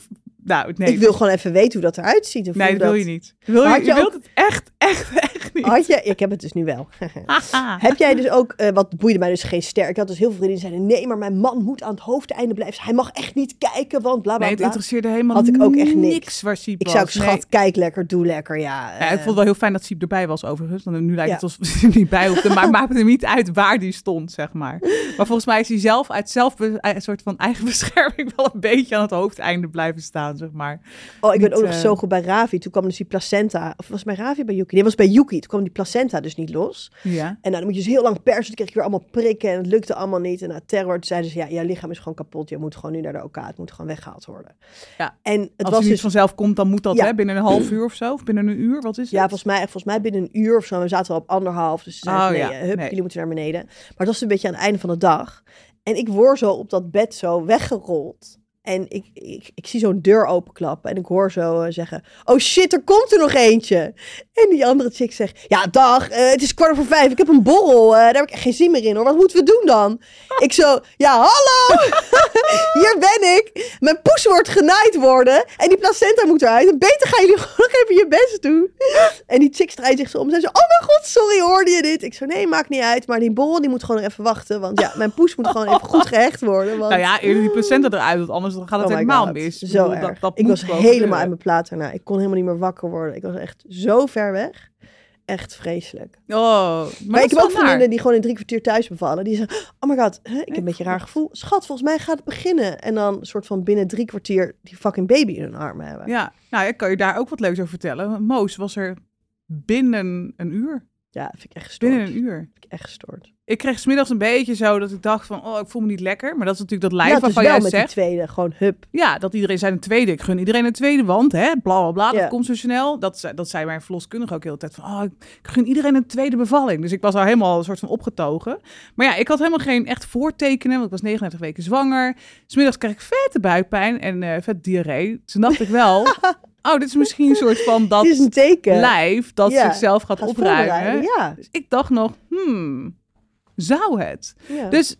Nou, nee. ik wil gewoon even weten hoe dat eruit ziet. Of Nee, dat wil je niet. Wil je, je je wilt het echt, echt, echt niet. Had je... Ik heb het dus nu wel. Heb jij dus ook, eh, wat boeide mij dus geen ster. Ik had dus heel veel vrienden die zeiden, nee, maar mijn man moet aan het hoofdeinde blijven. Hij mag echt niet kijken, want bla bla Nee, het bla. interesseerde helemaal Had ik ook echt niks. waar Siep Ik zou ook. Nee. schat, kijk lekker, doe lekker, ja. Ja, ik eh. vond het wel heel fijn dat Siep erbij was overigens. Want nu lijkt Ja. het alsof hij niet bij hoefde. Maar het maakt er niet uit waar die stond, zeg maar. Maar volgens mij is hij zelf uit zelf een soort van eigen bescherming wel een beetje aan het hoofdeinde blijven staan, zeg maar. Oh, ik Niet, ook nog eh, zo goed bij Ravi. Toen kwam dus die placenta. Of was het bij Ravi bij Yuki? Nee, was bij Yuki. Toen kwam die placenta dus niet los. Ja. En nou, dan moet je dus heel lang persen. Toen kreeg ik weer allemaal prikken. En het lukte allemaal niet. En na terror toen zeiden ze, ja, jouw lichaam is gewoon kapot. Je moet gewoon nu naar de OK. Het moet gewoon weggehaald worden. Ja. En het Als was niet dus... vanzelf komt, dan moet dat Ja. hè, binnen een half uur of zo. Of binnen een uur, wat is het? Ja, volgens mij, volgens mij binnen een uur of zo. We zaten al op anderhalf. Dus ze zeiden, Oh, nee, ja. eh, hup, Nee. jullie moeten naar beneden. Maar het was een beetje aan het einde van de dag. En ik word zo op dat bed zo weggerold. En ik, ik, ik zie zo'n deur openklappen. En ik hoor zo eh, zeggen... Oh shit, er komt er nog eentje. En die andere chick zegt... Ja, dag, eh, het is kwart over vijf. Ik heb een borrel. eh, daar heb ik echt geen zin meer in hoor. Wat moeten we doen dan? Ik zo... Ja, hallo! Hier ben ik. Mijn poes wordt genaaid worden. En die placenta moet eruit. En beter gaan jullie gewoon nog even je best doen. En die chick draait zich zo om. Zij zo, oh mijn god, sorry, hoorde je dit? Ik zo, nee, maakt niet uit. Maar die borrel, die moet gewoon nog even wachten. Want ja, mijn poes moet gewoon even goed gehecht worden. Want... Nou ja, eerder die placenta eruit, want anders dan gaat het Oh helemaal mis. Ik Zo bedoel, erg. dat- dat ik was helemaal gebeuren. uit mijn plaat daarna. Ik kon helemaal niet meer wakker worden. Ik was echt zo ver weg. echt vreselijk. Oh, maar, ik heb ook naar. vriendinnen die gewoon in drie kwartier thuis bevallen. Die zeggen, oh my god, hè, ik heb een beetje een raar gevoel. Schat, volgens mij gaat het beginnen. En dan soort van binnen drie kwartier die fucking baby in hun armen hebben. Ja, nou, ik kan je daar ook wat leuks over vertellen. Moos was er binnen een uur. Ja, vind ik echt gestoord. Binnen een uur. Vind ik echt gestoord. Ik kreeg smiddags een beetje zo dat ik dacht van, oh, ik voel me niet lekker. Maar dat is natuurlijk dat lijf ja, waarvan wel jij met zegt. die tweede, gewoon hup. Ja, dat iedereen zijn een tweede. Ik gun iedereen een tweede, want hè, bla bla bla, Ja. dat komt zo snel. Dat, zei- dat zei mijn verloskundige ook heel de tijd van, oh, ik gun iedereen een tweede bevalling. Dus ik was al helemaal een soort van opgetogen. Maar ja, ik had helemaal geen echt voortekenen, want ik was 39 weken zwanger. Smiddags kreeg ik vette buikpijn en eh vet diarree. Toen dacht ik wel, oh, dit is misschien een soort van dat Dit is een teken. lijf dat Ja, zichzelf gaat, Gaat opruimen. Ja. Dus ik dacht nog, hmm, zou het? ja. Dus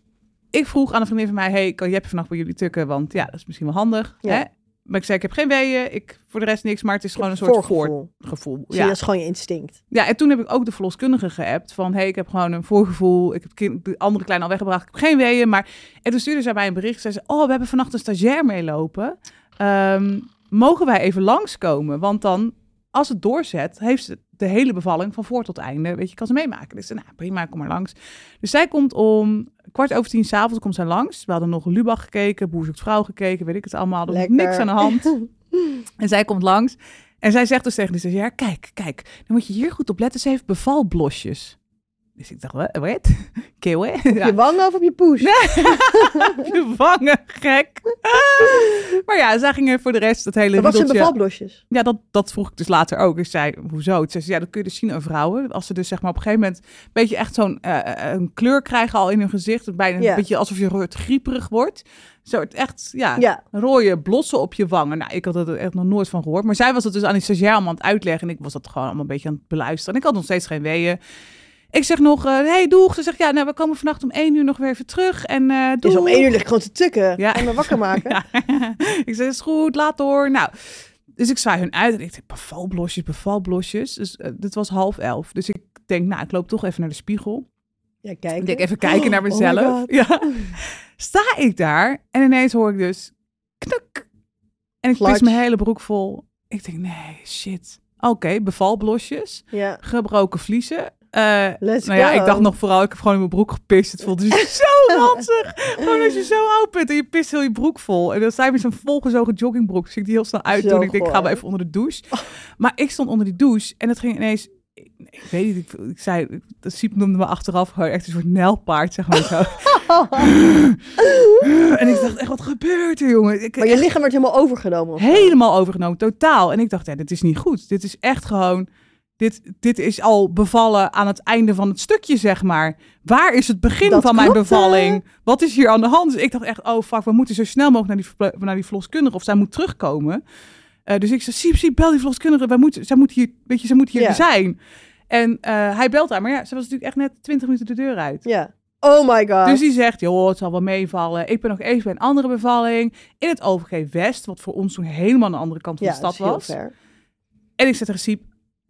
ik vroeg aan een vriendin van mij, hey, kan jij vannacht bij jullie tukken? Want ja, dat is misschien wel handig. Ja. Hè? Maar ik zei, ik heb geen weeën, ik voor de rest niks, maar het is gewoon een soort Voorgevoel. je, Ja. dat is gewoon je instinct. ja, en toen heb ik ook de verloskundige geappt van, hey, ik heb gewoon een voorgevoel. Ik heb kind, de andere kleine al weggebracht, ik heb geen weeën. Maar en toen stuurde zij mij een bericht. Zei, oh, we hebben vannacht een stagiair meelopen. Ehm, mogen wij even langskomen? Want dan, als het doorzet, heeft ze de hele bevalling van voor tot einde. Weet je, kan ze meemaken. Dus nou, prima, kom maar langs. Dus zij komt om kwart over tien s'avonds komt zij langs. We hadden nog Lubach gekeken, Boer zoekt vrouw gekeken, weet ik het allemaal. Er was niks aan de hand. En zij komt langs. En zij zegt dus tegen de stagiair, kijk, kijk, dan moet je hier goed op letten. Ze heeft bevalblosjes. Dus ik dacht, wat? Hè? Op je wang of op je poes? je vangen, gek. maar ja, zij gingen voor de rest het hele wat zijn riedeltje- bevalblosjes? Ja, dat, dat vroeg ik dus later ook. Ik zei, hoezo? Toen zei ze, ja, dat kun je dus zien aan vrouwen. Als ze dus zeg maar op een gegeven moment een beetje echt zo'n eh, een kleur krijgen al in hun gezicht. Bijna Ja. een beetje alsof je rood grieperig wordt. Zo, het echt, ja, Ja. rode blossen op je wangen. Nou, ik had er echt nog nooit van gehoord. Maar zij was het dus aan die stagiair allemaal aan het uitleggen. En ik was dat gewoon allemaal een beetje aan het beluisteren. En ik had nog steeds geen weeën. Ik zeg nog, hé, hey, doeg. Ze zegt, ja, nou, we komen vannacht om één uur nog weer even terug. En eh doeg. Dus om één uur lig ik gewoon te tukken. Ja. En me wakker maken. Ja. ik zei, is goed, laat door. Nou, dus ik zwaai hun uit en ik denk, bevalblosjes, bevalblosjes. Dus uh, dit was half elf. Dus ik denk, nou, ik loop toch even naar de spiegel. Ja, kijk. Ik denk, even kijken naar Oh mezelf. Ja. Sta ik daar en ineens hoor ik dus knak. En ik pis Flatsch. mijn hele broek vol. Ik denk, nee, shit. Oké, bevalblosjes, Ja, gebroken vliezen. Eh, let's nou ja, go. ik dacht nog vooral, ik heb gewoon in mijn broek gepist. Het voelde zich zo ranzig. Gewoon als je zo oud bent en je pist heel je broek vol. En dan sta je met zo'n volgezogen joggingbroek. Dus ik die heel snel uit Zo doen. Ik denk, ik ga wel even onder de douche. Maar ik stond onder die douche en het ging ineens... Ik, ik weet niet, ik, ik zei... Dat Siep noemde me achteraf gewoon echt een soort nijlpaard, zeg maar zo. en ik dacht echt, wat gebeurt er, jongen? Ik, Maar je lichaam werd helemaal overgenomen. helemaal overgenomen, totaal. En ik dacht, ja, dit is niet goed. Dit is echt gewoon... Dit, dit is al bevallen aan het einde van het stukje, zeg maar. Waar is het begin Dat van mijn bevalling? Wat is hier aan de hand? Dus ik dacht echt, oh fuck, we moeten zo snel mogelijk naar die, naar die verloskundige. Of zij moet terugkomen. Eh, dus ik zei, Siep, Siep, bel die verloskundige. Wij moeten, zij moet hier, weet je, zij moet hier zijn. En eh, hij belt haar. Maar ja, ze was natuurlijk echt net 20 minuten de deur uit. Ja. Oh my god. Dus die zegt, joh, het zal wel meevallen. Ik ben nog even bij een andere bevalling. In het OVG West, wat voor ons toen helemaal aan de andere kant van ja, de stad was. heel ver. En ik zeg tegen Siep,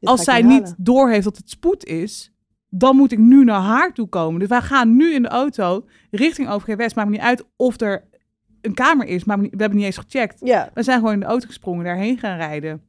als zij niet doorheeft dat het spoed is, dan moet ik nu naar haar toe komen. Dus wij gaan nu in de auto richting OVG West. Maakt me niet uit of er een kamer is, maar we hebben niet eens gecheckt. Ja. We zijn gewoon in de auto gesprongen, daarheen gaan rijden.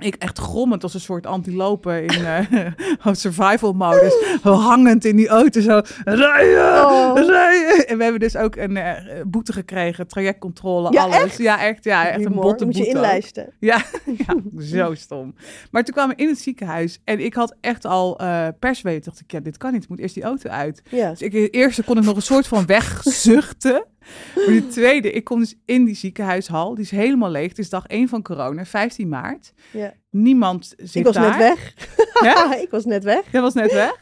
Ik echt grommend als een soort antilopen in eh, survival modus. Hangend in die auto zo. Rijden! Oh. Rijden! En we hebben dus ook een eh, boete gekregen. Trajectcontrole, Ja, alles. echt? Ja, echt. Ja, echt een botte Moet je inlijsten. Ja, ja, zo stom. Maar toen kwamen we in het ziekenhuis en ik had echt al eh persweet. Dacht ik, ja, dit kan niet. Ik moet eerst die auto uit. Ja. Dus ik, de eerste kon ik nog een soort van wegzuchten. Maar die tweede, ik kom dus in die ziekenhuishal. Die is helemaal leeg. Het is dag 1 van corona, 15 maart. ja. Niemand zit Ik was daar. net weg. Ja? ik was net weg. Jij was net weg?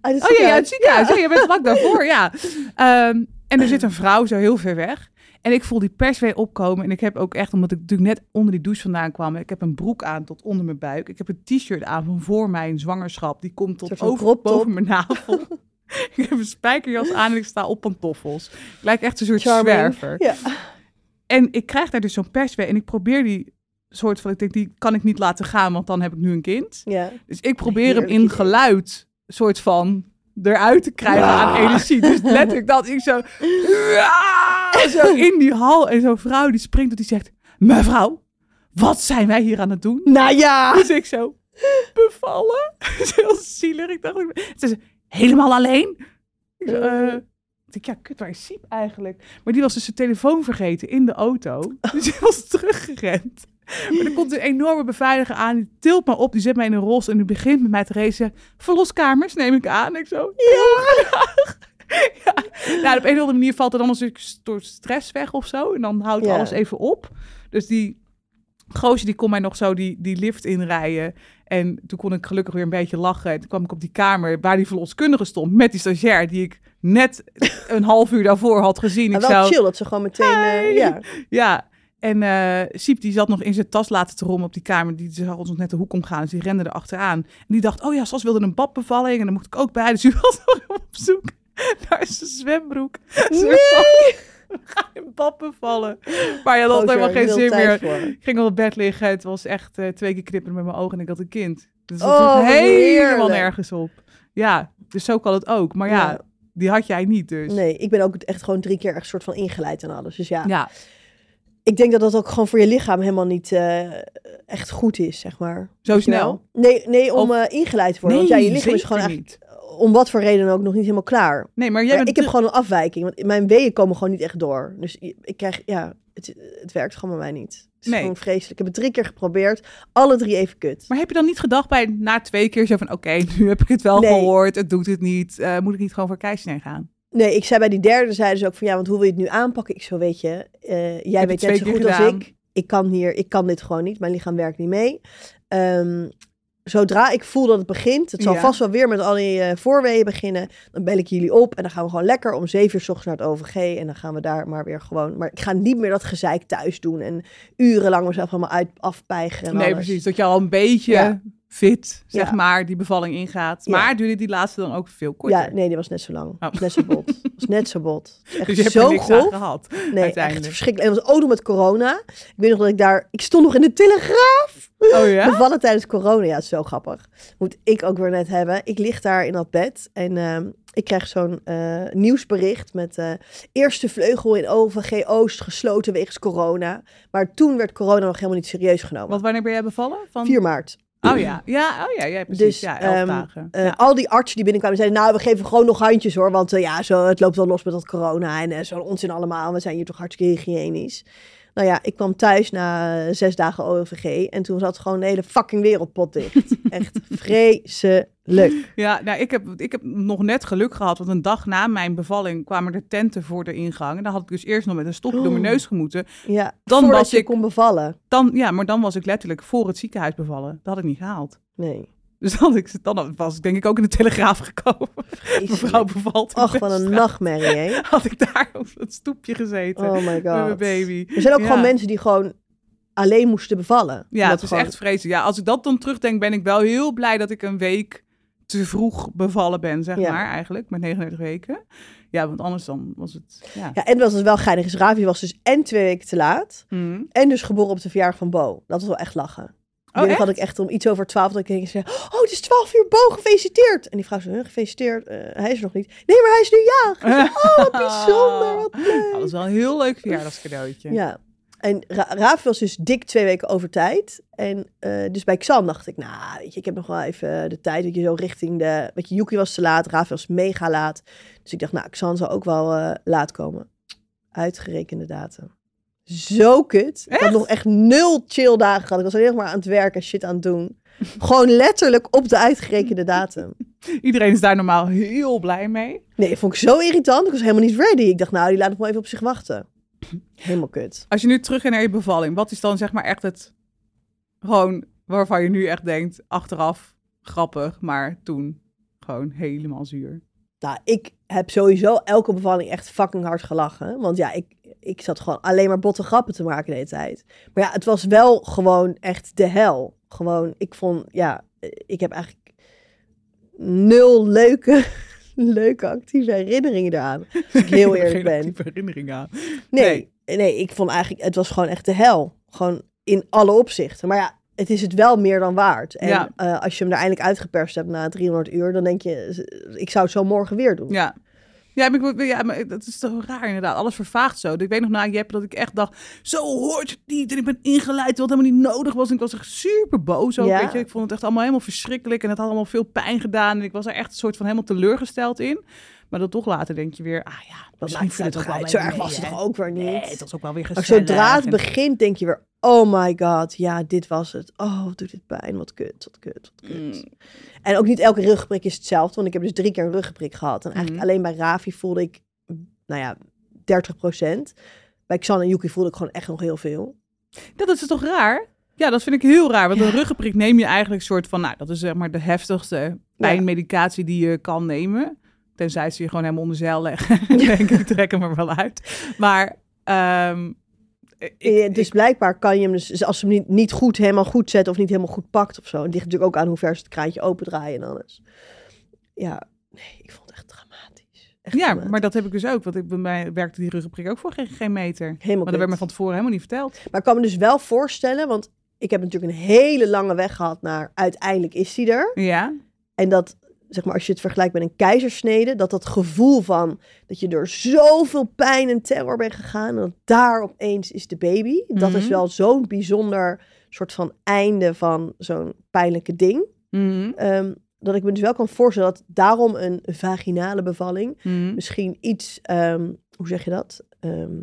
Oh ja, ja, het ziekenhuis. ziekenhuis. Ja, je bent vlak daarvoor, ja. Ehm, en er zit een vrouw zo heel ver weg. En ik voel die perswee opkomen. En ik heb ook echt, omdat ik natuurlijk net onder die douche vandaan kwam. Ik heb een broek aan tot onder mijn buik. Ik heb een t-shirt aan van voor mijn zwangerschap. Die komt tot over, boven mijn navel. ik heb een spijkerjas aan en ik sta op pantoffels. Ik lijk echt een soort Charming. zwerver. Ja. En ik krijg daar dus zo'n perswee. En ik probeer die soort van, ik denk, die kan ik niet laten gaan, want dan heb ik nu een kind. ja. Dus ik probeer hem in geluid soort van eruit te krijgen aan energie. Dus letterlijk dat ik zo, Ah, zo in die hal en zo'n vrouw die springt op die zegt, mevrouw, wat zijn wij hier aan het doen? Nou ja. Dus ik zo, bevallen. Dat is heel zielig. Ik dacht, ik- ze zei, helemaal alleen? Ik, zo, eh, ik ja, kut, waar is Siep eigenlijk? Maar die was dus zijn telefoon vergeten in de auto. Dus die was teruggerend. Maar er komt een enorme beveiliger aan. Die tilt me op, die zet mij in een ros en die begint met mij te racen. Verloskamers neem ik aan. Ik zo, ja. ja. Nou, op een of andere manier valt er dan een stuk door stress weg of zo. En dan houdt Ja. alles even op. Dus die gozer die kon mij nog zo die, die lift inrijden. En toen kon ik gelukkig weer een beetje lachen. En toen kwam ik op die kamer waar die verloskundige stond met die stagiair die ik net een half uur daarvoor had gezien. Maar Ik wel zou, chill dat ze gewoon meteen... Hi. ja. ja, en eh Siep die zat nog in zijn tas laten te rommen op die kamer. Die zag ons nog net de hoek omgaan, dus die rende er achteraan. En die dacht, oh ja, Sas wilde een badbevalling en daar mocht ik ook bij. Dus die was nog op zoek naar zijn zwembroek. Nee! Gaan in bad bevallen. Maar dat had helemaal geen zin meer. voor. Ik ging op het bed liggen. Het was echt eh, twee keer knipperen met mijn ogen en ik had een kind. Dus dat Oh, was helemaal nergens op. Ja, dus zo kan het ook. Maar ja, Ja. die had jij niet dus. Nee, ik ben ook echt gewoon drie keer echt soort van ingeleid en alles. Dus ja, Ja, ik denk dat dat ook gewoon voor je lichaam helemaal niet eh, echt goed is, zeg maar. zo snel. Nee, nee om Of- eh, ingeleid te worden. want ja, je lichaam is gewoon echt, niet. om wat voor reden ook, nog niet helemaal klaar. Nee, maar jij Maar bent ik heb gewoon een afwijking, want mijn weeën komen gewoon niet echt door. Dus ik krijg, ja, het, het werkt gewoon bij mij niet. Het is Nee. gewoon vreselijk. Ik heb het drie keer geprobeerd, alle drie even kut. Maar heb je dan niet gedacht bij na twee keer zo van... Oké, nu heb ik het wel Nee. gehoord. Het doet het niet. Eh, moet ik niet gewoon voor keisnee gaan? Nee, ik zei bij die derde, zeiden ze ook van ja, want hoe wil je het nu aanpakken? Ik zo, weet je, eh, jij weet net zo goed als ik. Ik kan hier, ik kan dit gewoon niet. Mijn lichaam werkt niet mee. Ehm, zodra ik voel dat het begint, het zal Ja. vast wel weer met al die eh, voorweeën beginnen, dan bel ik jullie op en dan gaan we gewoon lekker om zeven uur s ochtends naar het OVG en dan gaan we daar maar weer gewoon. Maar ik ga niet meer dat gezeik thuis doen en urenlang mezelf allemaal uit afpijgen. En nee, alles. precies. Dat je al een beetje Ja. Fit, zeg Ja. maar, die bevalling ingaat. Ja. Maar duurde die laatste dan ook veel korter? Ja, nee, die was net zo lang. Oh. Was net zo bot. was net zo bot. Is Echt Dus je hebt zo er aan grof. gehad. Nee, echt verschrikkelijk. En was ook nog met corona. Ik weet nog dat ik daar... Ik stond nog in de telegraaf. Oh ja? Bevallen tijdens corona. Ja, zo grappig. Moet ik ook weer net hebben. Ik lig daar in dat bed. En ehm, ik krijg zo'n eh, nieuwsbericht met... eh, eerste vleugel in OVG Oost gesloten wegens corona. Maar toen werd corona nog helemaal niet serieus genomen. Want wanneer ben jij bevallen? Van... 4 maart. Oh ja, ja, oh ja, ja precies. Dus, ja, elf ehm, dagen. Eh, ja. Al die artsen die binnenkwamen zeiden, nou, we geven gewoon nog handjes hoor. Want eh, ja, zo, het loopt wel los met dat corona en eh, zo'n onzin allemaal. We zijn hier toch hartstikke hygiënisch. Nou ja, ik kwam thuis na eh, zes dagen OVG en toen zat gewoon de hele fucking wereldpot dicht. Echt vreselijk. Ja, nou, ik, heb, ik heb nog net geluk gehad, want een dag na mijn bevalling kwamen er tenten voor de ingang. En dan had ik dus eerst nog met een stokje door mijn Oh. neus gemoeten. Ja, Dan voordat was je ik- kon bevallen. Dan, ja, maar dan was ik letterlijk voor het ziekenhuis bevallen. Dat had ik niet gehaald. Nee, Dus dan, ik, dan was ik denk ik ook in de Telegraaf gekomen. vreselijk. Mevrouw bevalt. Ach, wat een nachtmerrie, hè? Had ik daar op het stoepje gezeten Oh my met mijn god. baby. Er zijn ook Ja. gewoon mensen die gewoon alleen moesten bevallen. Ja, het is gewoon- echt vreselijk. Ja, als ik dat dan terugdenk, ben ik wel heel blij dat ik een week te vroeg bevallen ben, zeg Ja. maar, eigenlijk, met 39 weken. Ja, want anders dan was het, ja. Ja, en was het wel geinig. Dus Ravi was dus en twee weken te laat. Mhm. En dus geboren op de verjaardag van Bo. Dat was wel echt lachen. Oh, Oh, echt? had ik echt om iets over twaalf dat ik denk, zei, oh, het is twaalf uur, Bo, gefeliciteerd. En die vrouw zei, gefeliciteerd, Eh, hij is er nog niet. Nee, maar hij is nu jarig. Oh, wat bijzonder, wat leuk. Oh, dat is wel een heel leuk verjaardagscadeautje. Ja. En Ra Ravi was dus dik twee weken over tijd. En eh, dus bij Xan dacht ik, nou, weet je, ik heb nog wel even de tijd. Dat je zo richting de, weet je, Yuki was te laat, Ravi was mega laat. Dus ik dacht, nou, Xan zal ook wel eh, laat komen. Uitgerekende datum. Zo kut. Ik had Echt? nog echt nul chill dagen gehad. Ik was alleen nog maar aan het werken en shit aan het doen. Gewoon letterlijk op de uitgerekende datum. Iedereen is daar normaal heel blij mee. Nee, dat vond ik zo irritant. Ik was helemaal niet ready. Ik dacht, nou, die laat nog wel even op zich wachten. Helemaal kut. Als je nu terug gaat naar je bevalling, wat is dan zeg maar echt het, gewoon waarvan je nu echt denkt, achteraf grappig, maar toen gewoon helemaal zuur. Nou, ik heb sowieso elke bevalling echt fucking hard gelachen. Want ja, ik, ik zat gewoon alleen maar botte grappen te maken de hele tijd. Maar ja, het was wel gewoon echt de hel. Gewoon, ik vond, ja, ik heb eigenlijk nul leuke, leuke actieve herinneringen eraan. Als ik heel eerlijk Geen ben. actieve herinnering aan. Nee, nee, ik vond eigenlijk, het was gewoon echt de hel. Gewoon in alle opzichten. Maar ja, het is het wel meer dan waard. En Ja. eh, als je hem er eindelijk uitgeperst hebt na 300 uur, dan denk je, ik zou het zo morgen weer doen. Ja. Ja, maar, ik, ja, maar dat is toch raar inderdaad. Alles vervaagt zo. Ik weet nog na Jep dat ik echt dacht, zo hoort het niet. En ik ben ingeleid wat helemaal niet nodig was. En ik was echt super boos ook, Ja. weet je. Ik vond het echt allemaal helemaal verschrikkelijk. En het had allemaal veel pijn gedaan. En ik was er echt een soort van helemaal teleurgesteld in. Maar dan toch later denk je weer, ah ja, misschien maakt het ook wel Zo erg was het toch ook weer niet? Nee, het was ook wel weer gezellig. zodra het begint, denk je weer, oh my god, ja, dit was het. Oh, doet dit pijn, wat kut, wat kut, wat kut. Mm. En ook niet elke ruggenprik is hetzelfde, want ik heb dus drie keer een ruggenprik gehad. En eigenlijk Mhm. alleen bij Ravi voelde ik, nou ja, 30% Bij Xan en Yuki voelde ik gewoon echt nog heel veel. Dat is toch raar? Ja, dat vind ik heel raar. Want Ja. een ruggenprik neem je eigenlijk een soort van... Nou, dat is zeg maar de heftigste pijnmedicatie die je kan nemen. Tenzij ze je gewoon helemaal onder zeil leggen. Denk ik, trek hem er wel uit. Maar... ehm, ik, Eh, dus ik- blijkbaar kan je hem dus, dus als ze hem niet, niet goed helemaal goed zet of niet helemaal goed pakt of zo. Het ligt natuurlijk ook aan hoe ver ze het kraantje opendraaien en alles. Ja, nee, ik vond het echt dramatisch. Echt ja, dramatisch. maar dat heb ik dus ook. Want ik, bij mij werkte die ruggenprik ook voor geen, geen meter. Maar helemaal dat werd me van tevoren helemaal niet verteld. Maar ik kan me dus wel voorstellen, want ik heb natuurlijk een hele lange weg gehad naar uiteindelijk is hij er. Ja, En dat, zeg maar, als je het vergelijkt met een keizersnede, dat dat gevoel van dat je door zoveel pijn en terror bent gegaan, en dat daar opeens is de baby. Dat is Mhm. wel zo'n bijzonder soort van einde van zo'n pijnlijke ding. Mhm, Ehm, dat ik me dus wel kan voorstellen dat daarom een vaginale bevalling mhm. misschien iets, ehm, hoe zeg je dat? Ehm,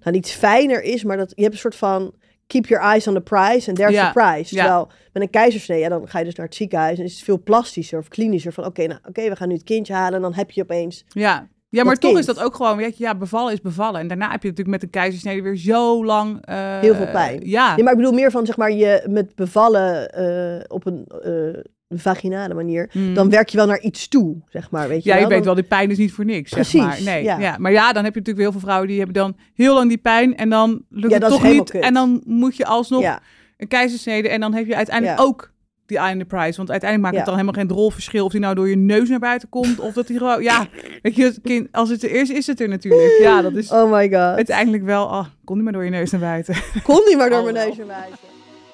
nou, niet fijner is, maar dat je hebt een soort van keep your eyes on the prize and there's Ja, the prize. ja. Terwijl met een keizersnee, ja, dan ga je dus naar het ziekenhuis en is het veel plastischer of klinischer. Van oké, nou oké, we gaan nu het kindje halen en dan heb je opeens... Ja. Ja, maar toch kind. is dat ook gewoon, weet je, ja, bevallen is bevallen. En daarna heb je natuurlijk met de keizersnede weer zo lang... eh, Heel veel pijn. Ja, Nee, maar ik bedoel meer van, zeg maar, je met bevallen eh, op een eh, vaginale manier, Mhm. dan werk je wel naar iets toe, zeg maar, weet je Ja, je weet wel, die pijn is niet voor niks, Precies, zeg maar. Nee, ja. ja. Maar ja, dan heb je natuurlijk heel veel vrouwen die hebben dan heel lang die pijn en dan lukt Ja, het toch niet. kut. En dan moet je alsnog Ja, een keizersnede en dan heb je uiteindelijk ook die eye in the prize. Want uiteindelijk maakt het dan helemaal geen drol verschil of die nou door je neus naar buiten komt of dat die gewoon, ja, weet je, het kind, als het er is, is het er natuurlijk. Ja, dat is oh my god. uiteindelijk wel, oh, kom niet maar door je neus naar buiten. Kon niet maar door Oh, mijn neus naar wijzen.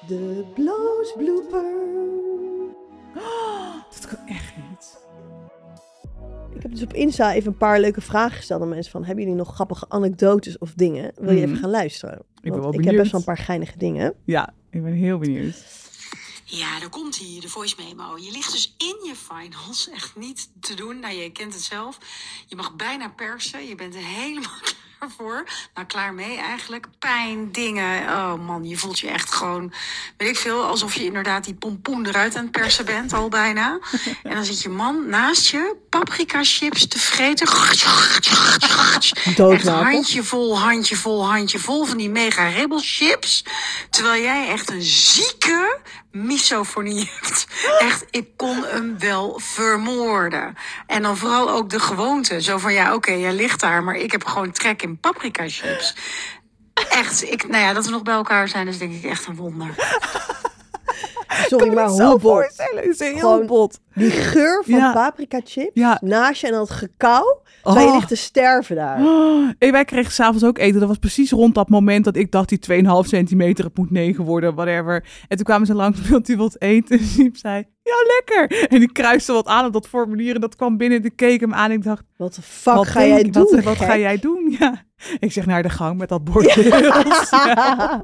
De blows blooper. dat kan echt niet. Ik heb dus op Insta even een paar leuke vragen gesteld aan mensen van... hebben jullie nog grappige anekdotes of dingen? Wil je Mhm. even gaan luisteren? ben Want wel ik heb benieuwd. best wel een paar geinige dingen. Ja, ik ben heel benieuwd. Ja, daar komt hij, de voice memo. Je ligt dus in je finals. Echt niet te doen. Nou, je kent het zelf. Je mag bijna persen. Je bent helemaal klaar voor. Nou, klaar mee eigenlijk. Pijn, dingen. Oh man, je voelt je echt gewoon, weet ik veel, alsof je inderdaad die pompoen eruit aan het persen bent, al bijna. En dan zit je man naast je paprika chips te vreten. Echt Doodmaken. handje vol, handje vol, handje vol van die mega rebel chips. Terwijl jij echt een zieke misofonie hebt. Echt, ik kon hem wel vermoorden. En dan vooral ook de gewoonte. Zo van, ja, oké, jij ligt daar, maar ik heb gewoon trek in paprika chips. Echt, ik, nou ja, dat we nog bij elkaar zijn, is denk ik echt een wonder. Sorry, maar Zo hoe bot. voorstellen, is heel Gewoon- bot. Die geur van Ja. paprika chips Ja. naast je en dat gekauw. Terwijl je Oh. ligt te sterven daar. Oh, en wij kregen s'avonds ook eten. Dat was precies rond dat moment dat ik dacht die 2,5 centimeter, het moet 9 worden, whatever. En toen kwamen ze langs, wilt u wat eten? En Siep zei, ja lekker. En die kruiste wat aan op dat formulier en dat kwam binnen. En ik keek hem aan en ik dacht, Wat de fuck wat, ga jij je? doen? wat, wat ga jij doen? Ja. Ik zeg naar de gang met dat bord. Ja,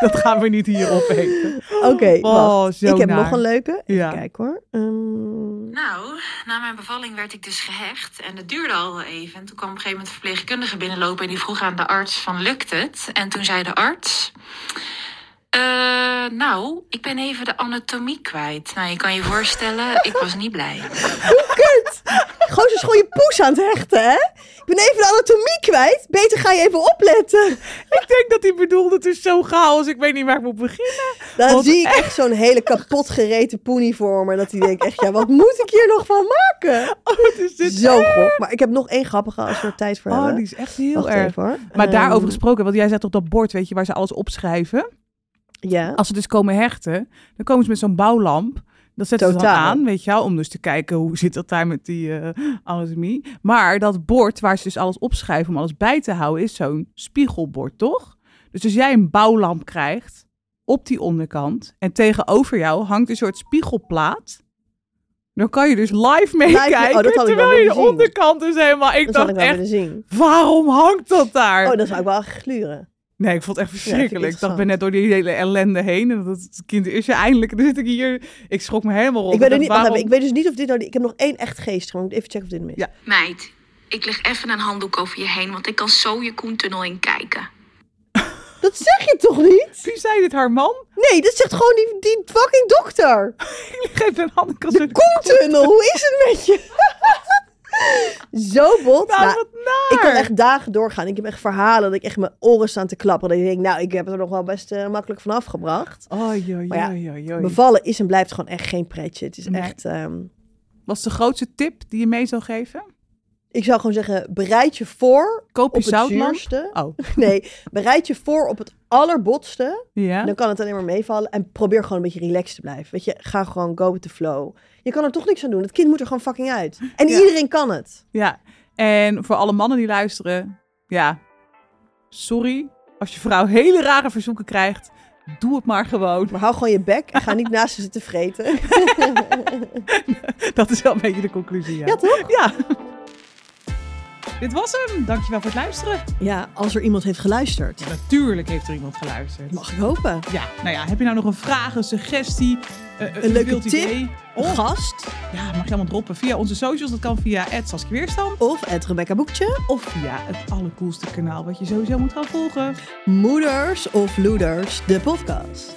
dat gaan we niet hier opeten. Oké, Oh, Ik heb nog een leuke. Even Ja. kijken hoor. Ehm, Nou, na mijn bevalling werd ik dus gehecht. En het duurde al even. En toen kwam op een gegeven moment een verpleegkundige binnenlopen. En die vroeg aan de arts van, lukt het? En toen zei de arts... "Eh, nou, ik ben even de anatomie kwijt. Nou, je kan je voorstellen, ik was niet blij. Gozer is gewoon je poes aan het hechten, hè? Ik ben even de anatomie kwijt. Beter ga je even opletten. Ik denk dat hij bedoelde, het is zo chaos, ik weet niet waar ik moet beginnen. Dan Want zie ik echt zo'n hele kapot gereten poenie voor me. Dat hij denkt echt, ja, wat moet ik hier nog van maken? Oh, is dit Zo grof. Maar ik heb nog één grappige als we er tijd voor Oh, hebben. die is echt heel Wacht erg. even hoor. Maar Ehm, daarover gesproken, want jij zet op dat bord, weet je, waar ze alles opschrijven. Ja. Als ze dus komen hechten, dan komen ze met zo'n bouwlamp. Dat zetten ze dan Totaal. aan, weet je wel, om dus te kijken hoe zit dat daar met die eh anatomie. Maar dat bord waar ze dus alles opschrijven om alles bij te houden, is zo'n spiegelbord, toch? Dus als jij een bouwlamp krijgt op die onderkant en tegenover jou hangt een soort spiegelplaat. Dan kan je dus live meekijken. oh, ik wel terwijl je de zien. onderkant is helemaal... Ik Dat dacht ik echt, zien. waarom hangt dat daar? Oh, dat zou ik wel gluren. Nee, ik vond het echt ik verschrikkelijk. ik dacht, ik ben net door die hele ellende heen. En dat het kind is je eindelijk. En dan zit ik hier. Ik schrok me helemaal rond. Ik weet, er niet, waarom- even, ik weet dus niet of dit nou... Ik heb nog één echt geest. Gewoon moet even checken of dit mis. Ja. Meid, ik leg even een handdoek over je heen, want ik kan zo je Koentunnel in kijken. Dat zeg je toch niet? Wie zei dit, haar man? Nee, dat zegt gewoon die, die fucking dokter. Geef een hand. Ik De koentunnel, hoe is het met je? Zo bot. Nou, Nou, ik kan echt dagen doorgaan. Ik heb echt verhalen dat ik echt mijn oren staan te klapperen. Dat ik denk, nou, ik heb het er nog wel best eh, makkelijk van afgebracht. Oei, oei, Maar ja, oei, oei. Bevallen is en blijft gewoon echt geen pretje. Het is Nee. echt... ehm, Wat is de grootste tip die je mee zou geven? Ik zou gewoon zeggen, bereid je voor Koop je op het zuurste. Oh, Nee, bereid je voor op het allerbotste. ja. Dan kan het alleen maar meevallen. En probeer gewoon een beetje relaxed te blijven. Weet je, ga gewoon go with the flow. Je kan er toch niks aan doen. Het kind moet er gewoon fucking uit. En Ja. iedereen kan het. Ja. En voor alle mannen die luisteren. Ja, sorry. Als je vrouw hele rare verzoeken krijgt. Doe het maar gewoon. Maar hou gewoon je bek en ga niet naast ze zitten vreten. Dat is wel een beetje de conclusie. Ja, Ja, toch? Ja. Dit was hem. Dankjewel voor het luisteren. Ja, als er iemand heeft geluisterd. Natuurlijk heeft er iemand geluisterd. Mag ik hopen. Ja, nou ja, heb je nou nog een vraag, een suggestie, eh, Een leuke tip? idee? Een Of, gast. ja, mag je allemaal droppen via onze socials. Dat kan via Saskia Weerstand. Of het Rebecca Boekje. Of via het allercoolste kanaal wat je sowieso moet gaan volgen. Moeders of Loeders, de podcast.